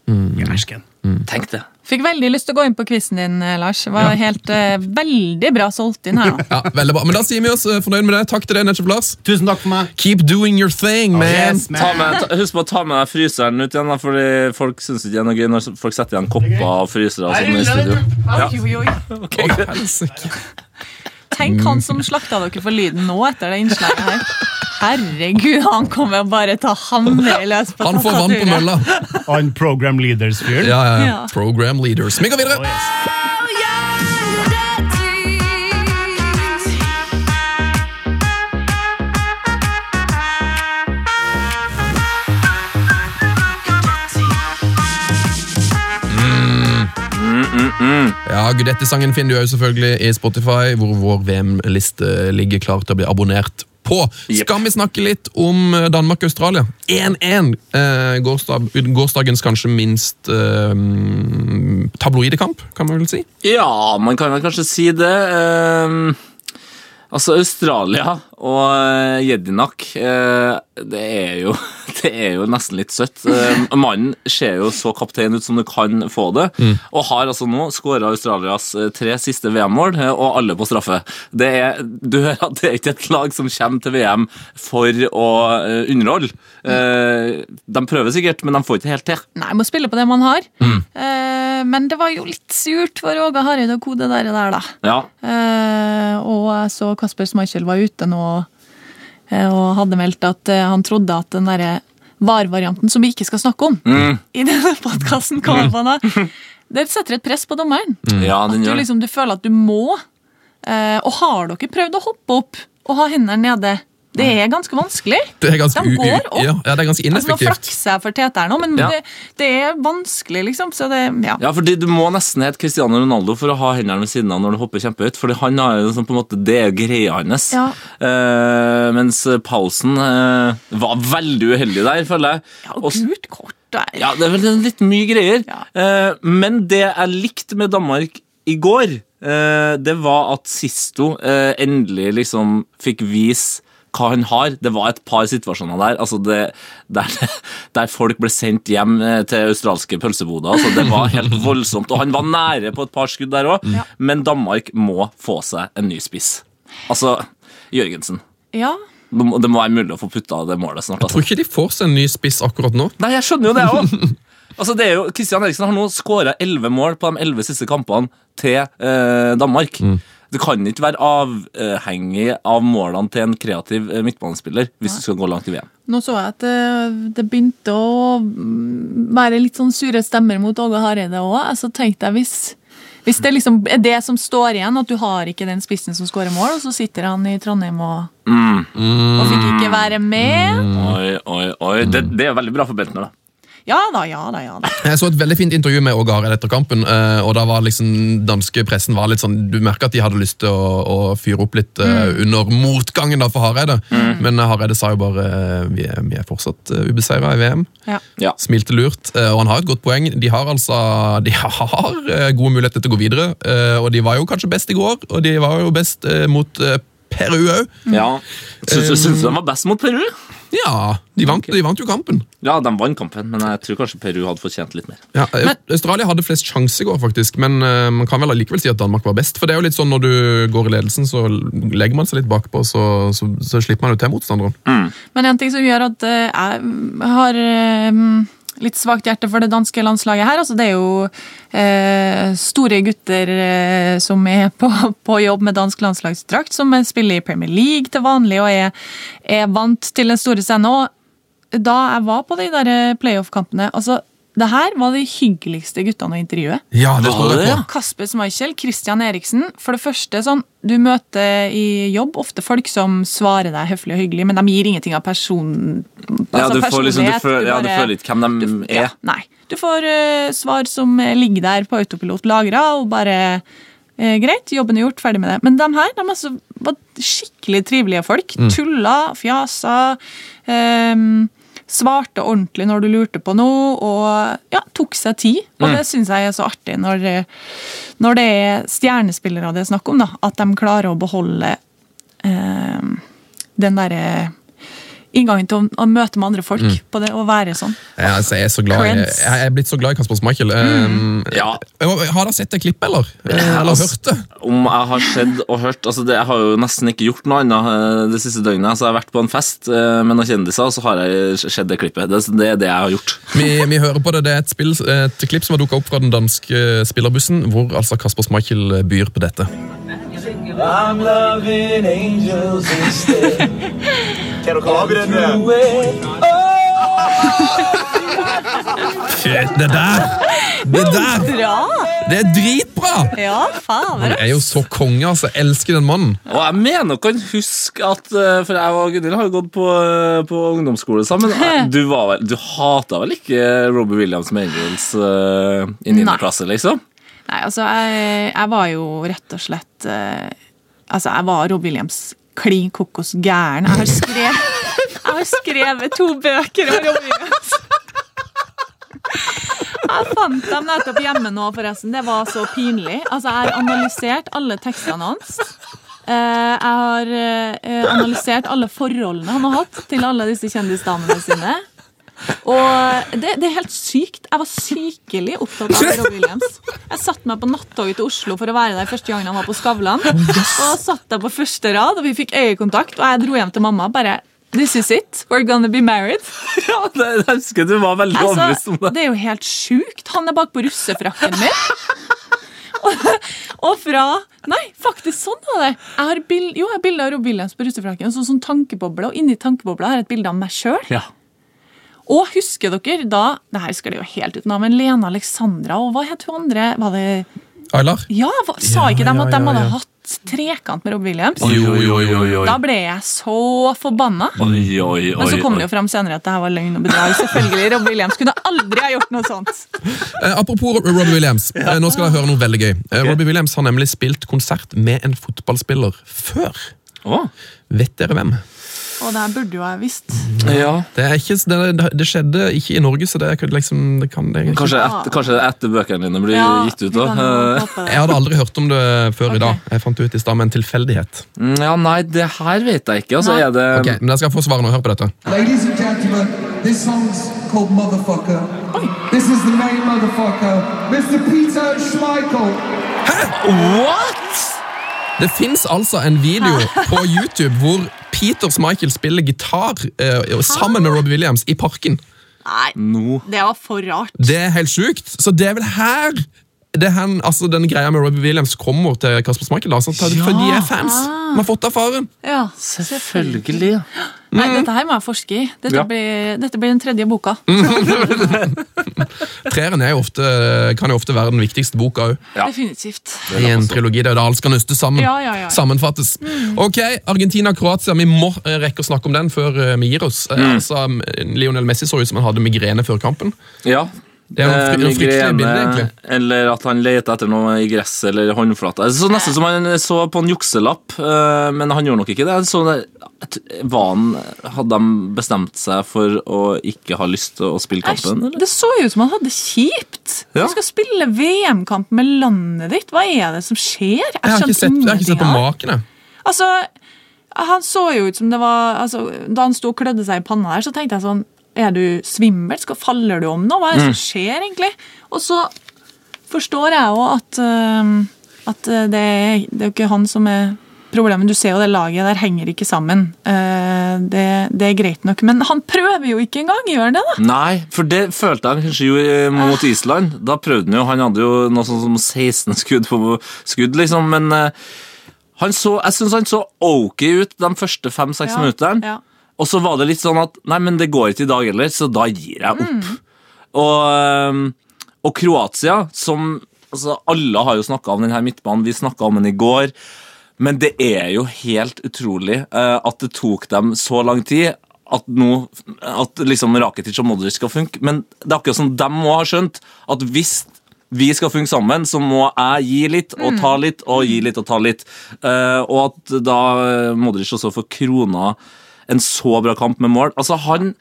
Gærsken. Tenk det. Fikk veldig lyst til å gå inn på quizen din, eh, Lars. Var helt uh, veldig bra solgt inn her. Ja, veldig bra. Men da sier vi oss uh, fornøyd med det. Takk til deg, Nature Lars. Tusen takk for meg. Keep doing your thing, man. Yes, Ta man. med, ta, husk på å ta med deg fryseren ut igjen, da, fordi folk syns ikke det er noe gøy når folk setter igjen kopper og frysere og sånn i studio. Ja. Oi, oi, oi. Ok, Å, greit. helsike. Tenk han som slakta dere for lyden nå etter det innslaget her. Herregud, han kommer bare til å hamre løs på Han får vann på mølla. Han program leaders-fyren. Ja, ja, ja. Ja. Program leaders. Vi går videre. Ja, Gudette-sangen finner du jo selvfølgelig i Spotify, hvor vår VM-liste ligger klar til å bli abonnert på. Skal vi snakke litt om Danmark Danmark-Australia? 1-1. Eh, gårsdag, gårsdagens kanskje minst eh, tabloide kamp, kan man vel si. Ja, man kan vel kanskje si det. Eh, altså, Australia og uh, Jedinak eh, det, er jo, det er jo nesten litt søtt. Eh, mannen ser jo så kaptein ut som du kan få det, og har altså nå skåra Australias eh, tre siste VM-mål, eh, og alle på straffe. Det er, du hører at det er ikke et lag som kommer til VM for å eh, underholde. Eh, de prøver sikkert, men de får ikke helt til. Nei, må spille på det man har. Mm. men det var jo litt surt for Åge Hareide å kode det der, da. Ja, Eh, og jeg så Kasper Schmeichel var ute nå eh, og hadde meldt at eh, han trodde at den derre VAR-varianten, som vi ikke skal snakke om i denne podkasten, det setter et press på dommeren. Ja, At du, liksom, du føler at du må. Eh, og har dere prøvd å hoppe opp og ha hendene nede? Det er ganske vanskelig. Det er ganske, De går opp. ja, ja, det er ganske Altså, nå flakser jeg for Tete her nå, men Ja. det, det er vanskelig, liksom. Så det, ja. Ja, fordi Du må nesten hete Cristiano Ronaldo for å ha hendene ved siden av når du hopper kjempehøyt. For han har jo sånn på en måte, Det er greia hans. Ja. Uh, mens Paulsen uh, var veldig uheldig der, føler jeg. Ja, og gult kort der. Ja, det er vel litt mye greier. Ja. Eh, men det jeg likte med Danmark i går, eh, det var at Sisto endelig liksom fikk vise hva han har. Det var et par situasjoner der altså det, der, der folk ble sendt hjem eh, til australske pølseboder. Altså det var helt voldsomt. Og han var nære på et par skudd der òg, men Danmark må få seg en ny spiss. Altså, Jørgensen. Ja. Det må, det må være mulig å få putta det målet snart. Jeg Altså. tror ikke de får seg en ny spiss akkurat nå. Nei, jeg skjønner jo det òg! Altså, det er jo, Christian Eriksen har nå skåra elleve mål på de elleve siste kampene til eh, Danmark. Det kan ikke være avhengig av målene til en kreativ eh, midtbanespiller hvis du skal gå langt i VM. Nå så jeg at det, det begynte å mm, være litt sånn sure stemmer mot Åge Hareide òg. Så tenkte jeg hvis, hvis det liksom er det som står igjen, at du har ikke den spissen som skårer mål, og så sitter han i Trondheim og, og fikk ikke være med. Oi, oi, oi. Det, det er veldig bra for Bentner, da. Ja da, ja da, ja da. Jeg så et veldig fint intervju med Åge Hareide etter kampen. eh, og da var liksom danske pressen var litt sånn, Du merker at de hadde lyst til å, å fyre opp litt eh, under motgangen da for Hareide. Men eh, Hareide sa jo bare vi er, vi er fortsatt ubeseira i VM. Ja. Ja. Smilte lurt, og han har et godt poeng. De har altså de har gode muligheter til å gå videre. og de var jo kanskje best i går, og de var jo best mot Peru òg. ja. Syns du syns du de var best mot Peru? Ja, de vant, de vant jo kampen. Ja, de vant kampen, men jeg tror kanskje Peru hadde fortjent litt mer. Ja, Australia hadde flest sjanser i går, faktisk, men uh, man kan vel allikevel si at Danmark var best. For det er jo litt sånn når du går i ledelsen, så legger man seg litt bakpå, så, så, så slipper man jo til motstanderen. Men en ting som gjør at eh, jeg har eh, litt svakt hjerte for det danske landslaget her, altså det er jo eh, store gutter eh, som er på, på jobb med dansk landslagsdrakt, som spiller i Premier League til vanlig og er, er vant til den store scenen. Og da jeg var på de der playoff-kampene altså, det her var de hyggeligste guttene å intervjue. Ja, det jeg det, på. Kasper Schmeichel, Christian Eriksen. For det første, sånn, du møter i jobb ofte folk som svarer deg høflig og hyggelig, men de gir ingenting av person... Ja, altså du, får liksom, du, føler, ja, du føler ikke hvem de du, er. ja, nei. Du får uh, svar som eh, ligger der på autopilot lagra, og bare uh, Greit, jobben er gjort, ferdig med det. Men de her de altså, var skikkelig trivelige folk. Mm. Tulla, fjasa. ehm, svarte ordentlig når du lurte på noe, og ja, tok seg tid. Og Mm. det syns jeg er så artig når, når det er stjernespillere det er snakk om, da, at de klarer å beholde eh, den derre inngangen til å, å møte med andre folk Mm. på det, og være sånn. Jeg, altså, jeg, er så glad i, jeg er blitt så glad i Kasper Schmeichel. Um, Ja. Har dere sett det klippet, eller? Eh, Eller altså, hørt det? Om jeg har sett og hørt altså det, Jeg har jo nesten ikke gjort noe annet eh, det siste døgnet. Så jeg har vært på en fest eh, med noen kjendiser, og så har jeg sett det klippet. Det, det er det jeg har gjort. Vi, vi hører på det. Det er et, spill, et klipp som har dukka opp fra den danske spillerbussen, hvor altså Kasper Schmeichel byr på dette. I'm loving angels instead. I den der? Det der! Det der! Det er dritbra! Ja, faen. Han er jo så konge, altså. Jeg elsker den mannen. Og jeg mener kan huske at eh, For jeg og Gunhild har jo gått på, eh, på ungdomsskole sammen. Du, var vel, du hata vel ikke Robbie Williams med Angels uh, i 9. Nei. klasse, liksom? Nei, altså, jeg, jeg var jo rett og slett uh, Altså, jeg var Rob Williams klin kokos gæren. Jeg har skrevet, jeg har skrevet to bøker om Williams. Jeg fant dem nettopp hjemme nå, forresten. Det var så pinlig. Altså, Jeg har analysert alle tekstene hans. Eh, jeg har eh, analysert alle forholdene han har hatt til alle disse kjendisdamene sine. Og det, det er helt sykt. Jeg var sykelig opptatt av Rob Williams. Jeg satte meg på nattoget til Oslo for å være der første gangen han var på Skavlan. Og satt der på første rad, og vi fikk øyekontakt, og jeg dro hjem til mamma. bare This is it. We're gonna be married. Ja, det, jeg husker du var veldig overbevist om Altså, det. det er jo helt sjukt. Han er bak på russefrakken min. Og, og fra Nei, faktisk sånn var det. Jeg har bild, jo, jeg har bilde av Rob Williams på russefrakken, og sånn tankeboble, og inni tankebobla har jeg et bilde av meg sjøl. Ja. Og husker dere da Det her skal det jo helt ut av, men Lena Alexandra og hva het hun andre? Var det Aylar? Ja, hva, sa Ja, ikke de ja, at de ja, hadde hatt trekant med Rob Williams? Oi, oi, oi, oi, oi. Da ble jeg så forbanna. Oi, oi, oi, Men så kom oi. det jo fram senere at det her var løgn og bedrag. Selvfølgelig, Rob Williams kunne aldri ha gjort noe sånt. Eh, apropos Rob Williams, eh, nå skal dere høre noe veldig gøy. Eh, Robbie Williams har nemlig spilt konsert med en fotballspiller før. Oh. Vet dere hvem? Og det her burde jo jeg visst. ja. Det, er ikke, det, det skjedde ikke i Norge, så det, er liksom, det kan det ikke. Kanskje etter, kanskje etter bøkene dine blir Ja, gitt ut. da. Jeg hadde aldri hørt om det før okay. i dag. Jeg fant det ut i stad med en tilfeldighet. Mm, Ja, Nei, det her vet jeg ikke. Altså, er det Ok, men jeg skal få svaret nå. Hør på dette. Ladies and gentlemen, this song's called Motherfucker. This is the main motherfucker, Mr. Peter Schmeichel. What?! Det fins altså en video på YouTube hvor Peter Michael spiller gitar eh, sammen med Robbie Williams i parken. Nei, no. det var for rart. Det er helt sjukt. Så det er vel her det er han, altså denne greia med Robbie Williams kommer til Kasper Schmeichel. Da, ja. For de er fans. Man har fått erfaren. Ja, Selvfølgelig. Nei, dette her må jeg forske i. Dette, Ja. blir, dette blir den tredje boka. Treeren er jo ofte, kan jo ofte være den viktigste boka òg. Ja. Definitivt. I en trilogi. Det er jo da alt skal nøstes sammen. Ja, ja, ja. Sammenfattes. Ok, Argentina-Kroatia. Vi må eh, rekke å snakke om den før eh, vi gir oss. Mm. Altså, Lionel Messi så ut som han hadde migrene før kampen. Ja. Det er jo Eh, migrene, egentlig. Eller at han leter etter noe i gresset eller håndflata. Det så nesten som han så på en jukselapp, eh, men han gjorde nok ikke det. Så det var han, Hadde de bestemt seg for å ikke ha lyst til å spille kampen? Eller? det så jo ut som han hadde det kjipt. Ja. Du skal spille VM-kamp med landet ditt. Hva er det som skjer? Jeg, Jeg har ikke sett, jeg har ikke sett på maken. jeg. Altså, han så jo ut som det var altså, Da han sto og klødde seg i panna der, så tenkte jeg sånn Er du svimmel? Skal, faller du om nå? Hva er det som skjer, egentlig? Og så forstår jeg jo at, øhm, at øh, det, er, det er jo ikke han som er problemet. Du ser jo det laget der henger ikke sammen. Eh, det, det er greit nok. Men han prøver jo ikke engang, gjør han det? da? Nei, for det følte han kanskje gjorde eh, mot Island. Da prøvde han jo Han hadde jo noe sånt som 16 skudd på skudd, liksom, men eh, han så, jeg syns han så ok ut de første fem-seks Ja, minuttene. ja. Og så var det litt sånn at Nei, men det går ikke i dag heller, så da gir jeg opp. Og, og Kroatia, som altså, Alle har jo snakka om denne midtbanen, vi snakka om den i går. Men det er jo helt utrolig uh, at det tok dem så lang tid at, no, at liksom Rakitic og Modric skal funke. Men det er akkurat som de må ha skjønt at hvis vi skal funke sammen, så må jeg gi litt og ta litt og gi litt og ta litt. Uh, og at da Modric også får krona en så bra kamp med mål. Altså, han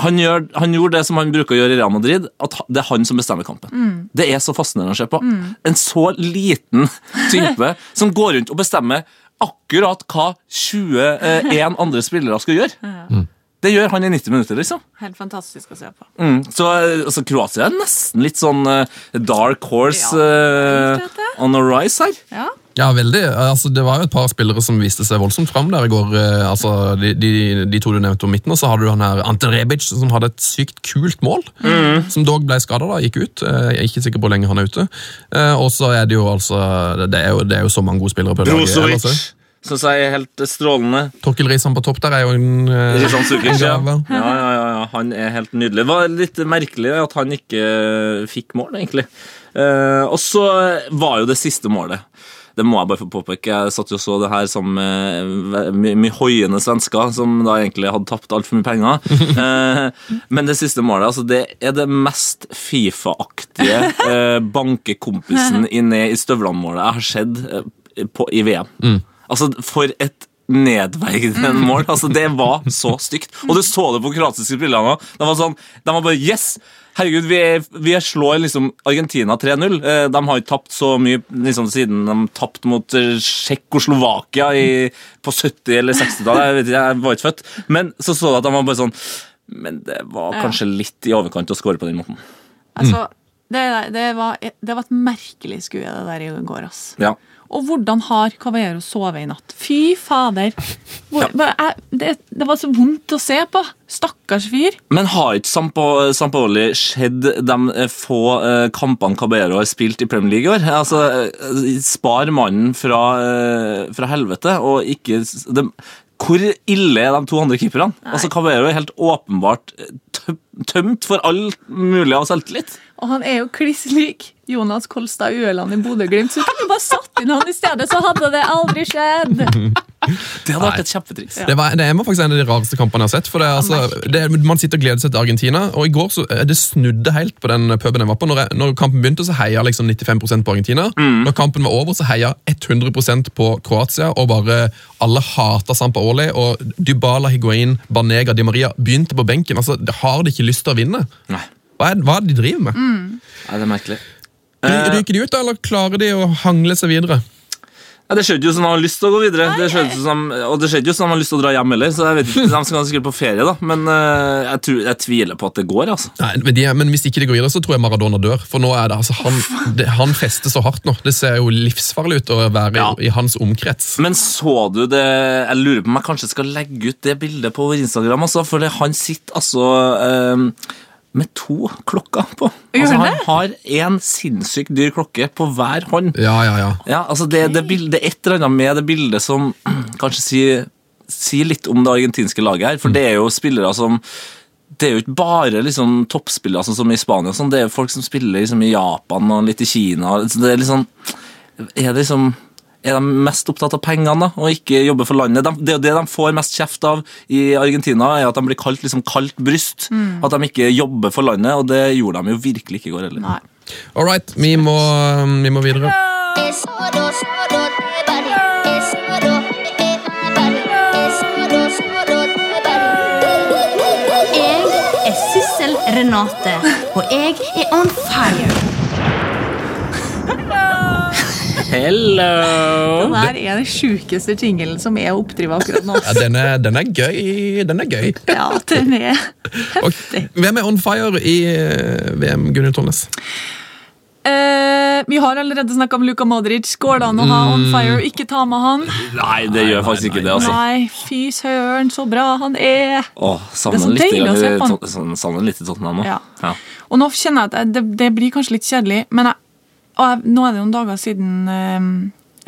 han, gjør, han gjorde det som han bruker å gjøre i Real Madrid, at det er han som bestemmer kampen. Det er så fascinerende å se på. En så liten type som går rundt og bestemmer akkurat hva 21 andre spillere skal gjøre. Det gjør han i 90 minutter, liksom. Helt fantastisk å se på. Mm. Så altså, Kroatia er nesten litt sånn uh, dark horse rett, on the rise her. Ja. Ja, veldig. Altså, det var jo et par spillere som viste seg voldsomt fram der i går. Eh, Altså, de, de, de to du nevnte om midten, og så hadde du han her Ante Rebic, som hadde et sykt kult mål. Som dog ble skada da, gikk ut. Eh, Jeg er ikke sikker på hvor lenge han er ute. Eh, Og så er det jo altså Det er jo, det er jo så mange gode spillere på laget. Syns jeg er helt strålende. Torkil Risan på topp der er jo en eh, Sukic, gave. Ja, ja, ja, ja. Han er helt nydelig. Det var litt merkelig at han ikke fikk mål, egentlig. Eh, og så var jo det siste målet. Det må jeg bare få påpeke. Jeg satt jo så det her sammen med mye my hoiende svensker, som da egentlig hadde tapt altfor mye penger. Eh, men det siste målet altså det er det mest Fifa-aktige eh, bankekompisen i ned i støvlene-målet jeg har sett eh, på, i VM. Altså, for et nedverdigende mål. Altså, Det var så stygt. Og du så det på kroatiske spillere. De var sånn, de var bare Yes! Herregud, vi, vi slår liksom Argentina 3-0. Eh, De har ikke tapt så mye liksom, siden de tapte mot eh, Tsjekkoslovakia på 70- eller 60-tallet. Jeg vet ikke, jeg var ikke født. Men så så du at de var bare sånn Men det var kanskje litt i overkant å score på den måten. Altså, det, det, var, det var et merkelig skue, det der i går, ass. Ja. Og hvordan har Caballero sovet i natt? Fy fader. Hvor, ja. det, det var så vondt å se på. Stakkars fyr. Men har ikke Sampo- skjedd de eh, få eh, kampene Caballero har spilt i Premier League i år? Altså, eh, Spar mannen fra, eh, fra helvete, og ikke de, Hvor ille er de to andre keeperne? Altså, Caballero er helt åpenbart tømt for all mulig av selvtillit. Og han er jo kliss lik Jonas Kolstad Ueland i Bodø-Glimt. Så du kunne bare satt inn han i stedet, så hadde det aldri skjedd. Det hadde vært et kjempetriks. Det, var, det var faktisk en av de rareste kampene jeg har sett. For det, altså, det, Man sitter og gleder seg til Argentina, og i går så eh, det snudde helt på den puben jeg var på. Når, jeg, når kampen begynte, så heia liksom 95 på Argentina. Når kampen var over, så heia 100% på Kroatia, og bare alle hata Sampaoli. Og Dybala, Higuain, Banega, Di Maria begynte på benken. altså, Har de ikke lyst til å vinne? Nei. Hva er, hva er det de driver med? Nei, det er merkelig. Ryker de ut, da, eller klarer de å hangle seg videre? Ja, det skjedde jo sånn som han hadde lyst til å gå videre. Det skjedde jo som, og det skjedde jo sånn som han hadde lyst til å dra hjem heller. Så jeg vet ikke, De skal sikkert på ferie, da. Men uh, jeg, tror, jeg tviler på at det går. altså. Nei, men, de, men hvis ikke det går videre, så tror jeg Maradona dør. For nå er det, altså, han, det, han fester så hardt nå. Det ser jo livsfarlig ut å være Ja. i, i hans omkrets. Men så du det Jeg lurer på om jeg kanskje skal legge ut det bildet på Instagram. Altså, for det, han sitter altså eh, med to klokker på. Altså, han har én sinnssykt dyr klokke på hver hånd. Ja, ja, ja. Ja, altså det, det, bildet, det er et eller annet med det bildet som kanskje sier, sier litt om det argentinske laget her. For det er jo spillere som det er jo ikke bare liksom toppspillere sånn som i Spania. Sånn. Det er jo folk som spiller liksom i Japan og litt i Kina. Så Det er liksom Er det liksom er de mest opptatt av pengene da, og ikke jobber for landet? De, det det de får mest kjeft av i Argentina, er at de blir kalt liksom kaldt bryst. At de ikke jobber for landet, og det gjorde de jo virkelig ikke i går heller. Nei. All right, vi må, vi må videre. Jeg er Sissel Renate, og jeg er on fire. Hello! Den er de sjukeste tingelen som er å oppdrive akkurat nå. Ja, den, er, den er gøy. Den er gøy. Ja, den er heftig. hvem er on fire i eh, VM, Gunnhild Tollnes? Eh, Vi har allerede snakka om Luka Modric. Går det an å ha on fire og ikke ta med han? Nei, det gjør faktisk ikke det, altså. Nei, fy søren, så bra han er! Åh, Det er så deilig å se på han. Sånn- savner litt i Tottenham nå. Ja. Ja. Og nå kjenner jeg at det, det blir kanskje litt kjedelig, men jeg, og jeg, nå er det noen dager siden eh,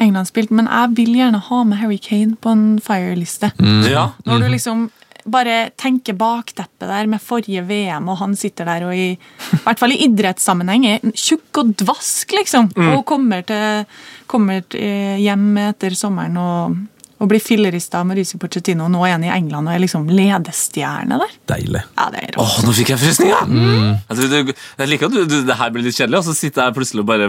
England spilte, men jeg vil gjerne ha med Harry Kane på en fire-liste. Ja. Når du liksom bare tenker bakteppet der med forrige VM, og han sitter der og i, i hvert fall i idrettssammenheng er tjukk og dvask, liksom. Og kommer, til, kommer til, hjem etter sommeren og, og bli fillerista av Mauricio Pochettino. Nå er han i England og er liksom ledestjerne der. Deilig. Ja, det er rått. Åh, nå fikk jeg frysninger! Jeg, tror du, jeg liker at du, du, det her blir litt kjedelig, og så sitter jeg plutselig bare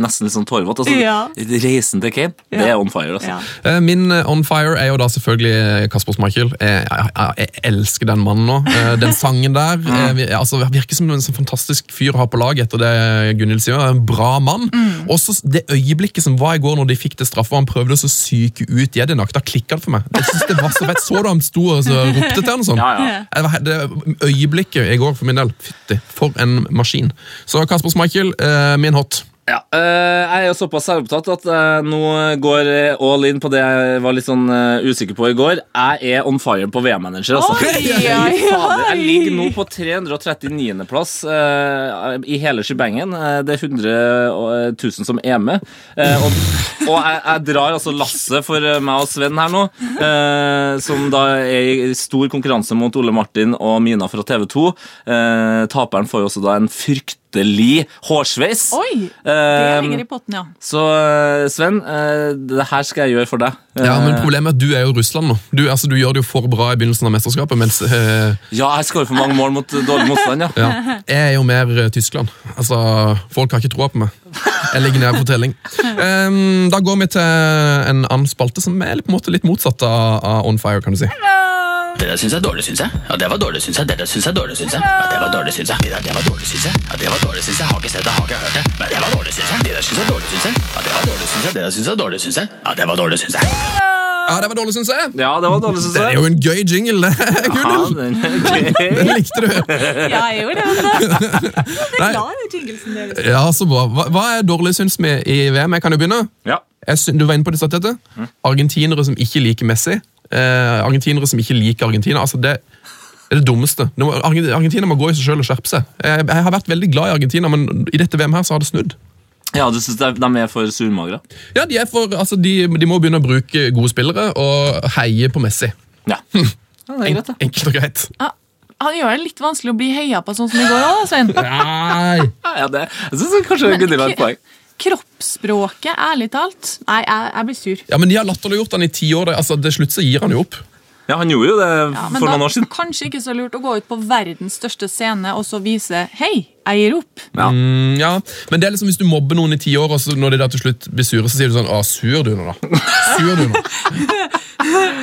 nesten litt sånn tårevåt. Altså, Ja. Reisen til Kane, det er on fire. altså. Ja. Eh, Min eh, on fire er jo da selvfølgelig eh, Kasper Schmeichel. Jeg, jeg, jeg elsker den mannen nå. Den sangen der eh, altså, virker som en sånn fantastisk fyr å ha på lag etter det Gunhild sier. En bra mann. Også det øyeblikket som var i går når de fikk det straffa, og han prøvde å så syke ut Jedinak. Da klikka det for meg. Jeg synes det var Så fett. Så du han sto og så ropte til han og sånn? Ja, ja. Det øyeblikket i går for min del. Fytti, for en maskin. Så Kasper Schmeichel, eh, min hot. Ja, eh, jeg er jo såpass selvopptatt at jeg nå går eh, all in på det jeg var litt sånn eh, usikker på i går. Jeg er on fire på VM-manager. altså. Oi, oi, oi, Jeg ligger nå på 339.-plass uh, i hele shebangen. Eh, det er 100 000 som er med. Eh, og og jeg, jeg drar altså lasset for eh, meg og Sven her nå, eh, som da er i stor konkurranse mot Ole Martin og Mina fra TV 2. Eh, taperen får jo også da en fryktelig hårsveis. Oi! Det Eh, ligger i potten, ja. så eh, Sven, eh, det her skal jeg gjøre for deg. Ja, men Problemet er at du er jo Russland nå. Du, altså, du gjør det jo for bra i begynnelsen av mesterskapet, mens eh, ja, jeg skårer for mange mål mot dårlig motstand, ja. Ja. Jeg er jo mer Tyskland. Altså, Folk har ikke troa på meg. Jeg ligger nede på telling. Um, da går vi til en annen spalte som er på en måte litt motsatt av, av On Fire. kan du si. Det der syns jeg er dårlig, syns jeg. Ja, det var dårlig, syns jeg. Det der syns jeg er dårlig, syns jeg. Ja, det var dårlig, syns jeg. Det der, det var dårlig, syns jeg. Ja, det var dårlig, syns jeg. Har ikke sett det, har ikke hørt det. Men det var dårlig, syns jeg. Det der syns jeg er dårlig, syns jeg. Ja, det var dårlig, syns jeg. Det der syns jeg er dårlig, syns jeg. Ja, det var dårlig, syns jeg. Ja, det var dårlig, syns jeg. Ja, det var dårlig, synes Det er jo en gøy jingle. det. Ja, den er. Den likte du. Ja, jeg gjorde det. Jeg det er jinglesen deres. Ja, så bra. Hva, hva er dårlig, syns vi, i VM? Jeg kan jo begynne. Ja. Jeg syn- du var inne på det, satt. Argentinere som ikke liker Messi. Eh, argentinere som ikke liker Argentina. altså det det er det dummeste. Argentina må gå i seg selv og skjerpe seg. Jeg, jeg har vært veldig glad i Argentina, men i dette VM her så har det snudd. ja, du synes de er for surmagra? Ja, De, er for, altså de, de må begynne å bruke gode spillere og heie på Messi. Ja. ja, det er greit, da. Enkelt og greit. han gjør det litt vanskelig å bli heia på sånn som i går òg, Svein. Nei! Ja, det, jeg synes kanskje Gunhild har et poeng. Kroppsspråket, ærlig talt. Nei, jeg, jeg blir sur. Ja, men De har latterliggjort han i ti år. Altså, Til slutt så gir han jo opp. Ja, Han gjorde jo det Ja, men for da noen år siden. kanskje ikke så lurt å gå ut på verdens største scene og så vise Hei, jeg gir opp. Ja. Mm, ja, Men det er liksom hvis du mobber noen i ti år, og så når de da til slutt blir sure, så sier du sånn Å, sur du nå, da. Sur du nå.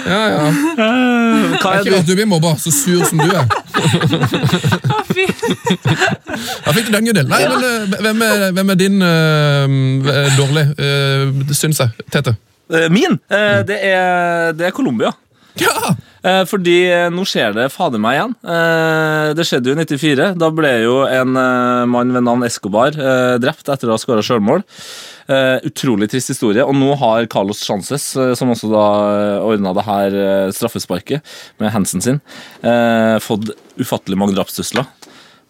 Ja, ja. Det Hva er ikke du? rart du blir mobba, så sur som du er. Da fikk du den, Gunhild. Nei, men eh, hvem er, hvem er din uh, dårlig, uh, syns jeg? Tete? Eh, Min? Uh, Det er, det er Colombia. Ja! Eh, Fordi eh, nå skjer det fader meg igjen. Eh, Det skjedde jo i 94. Da ble jo en mann ved navn Escobar drept etter å ha skåra sjølmål. Utrolig trist historie. Og nå har Carlos Chances, som også da ordna det her straffesparket med Hansen sin, fått ufattelig mange drapstrusler.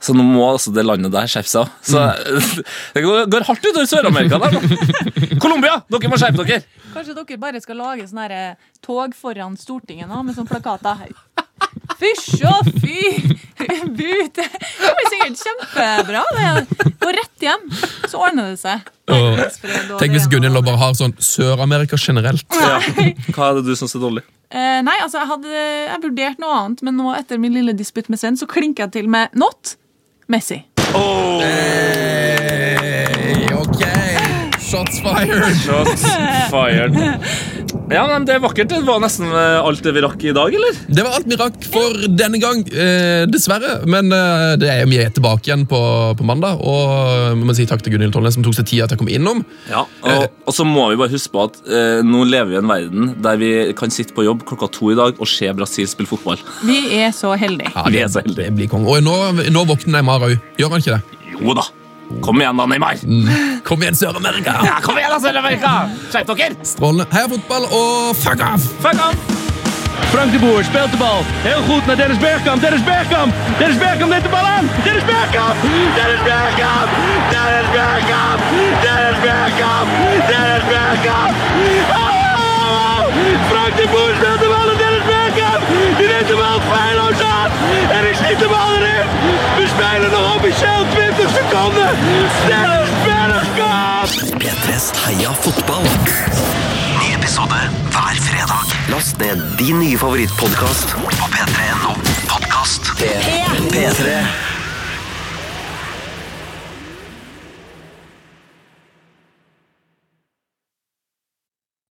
Så nå må altså det landet der skjerpe seg. Så Det går, hardt utover Sør-Amerika der. Colombia, dere må skjerpe dere! Kanskje dere bare skal lage sånne her, eh, tog foran Stortinget nå, med sånne plakater. Fysj og fy! Bu! Det blir sikkert kjempebra. det. Gå rett hjem, så ordner det seg. Og, tenk hvis Gunhild bare har sånn Sør-Amerika generelt. Ja. Hva er det du syns er dårlig? Eh, nei, altså jeg hadde jeg vurdert noe annet, men nå etter min lille disputt med Sven, så klinker jeg til med not Messi. Hey, ok, shots fired! Shots fired. Ja, men Det er vakkert. Det var nesten eh, alt det vi rakk i dag, eller? Det var alt vi rakk for denne gang, eh, dessverre. Men eh, det er vi er tilbake igjen på, på mandag. Og vi må si takk til Gunhild Tollnes som tok seg tida til å komme innom. Ja, og, og så må vi bare huske på at eh, nå lever vi i en verden der vi kan sitte på jobb klokka to i dag og se Brasil spille fotball. Vi er så heldige. Ja, Vi er så heldige. det blir kong. Og nå, nå våkner Neymar òg. Gjør han ikke det? Jo da. Kom igjen, da, Neymar. Kom igjen, Sør-Amerika! Ja, kom igjen, da, Sør-Amerika! Skjerp dere! Strålende. Heia fotball og fuck off! Fuck off! Frank de Boer speelt de bal. Heel goed naar Dennis Bergkamp. Dennis Bergkamp. Dennis Bergkamp neemt de bal aan. Dennis Bergkamp. Dennis Bergkamp. Dennis Bergkamp. Dennis Bergkamp. Dennis Bergkamp. Oh! Frank de Boer speelt de bal Bergkamp. Die neemt de bal feilloos aan. En ik schiet de bal erin. We spelen nog officieel 20 seconden. Dennis Bergkamp. P3s Heia fotball. Ny episode hver fredag. Last ned din nye favorittpodkast på p3.no podkast. P3.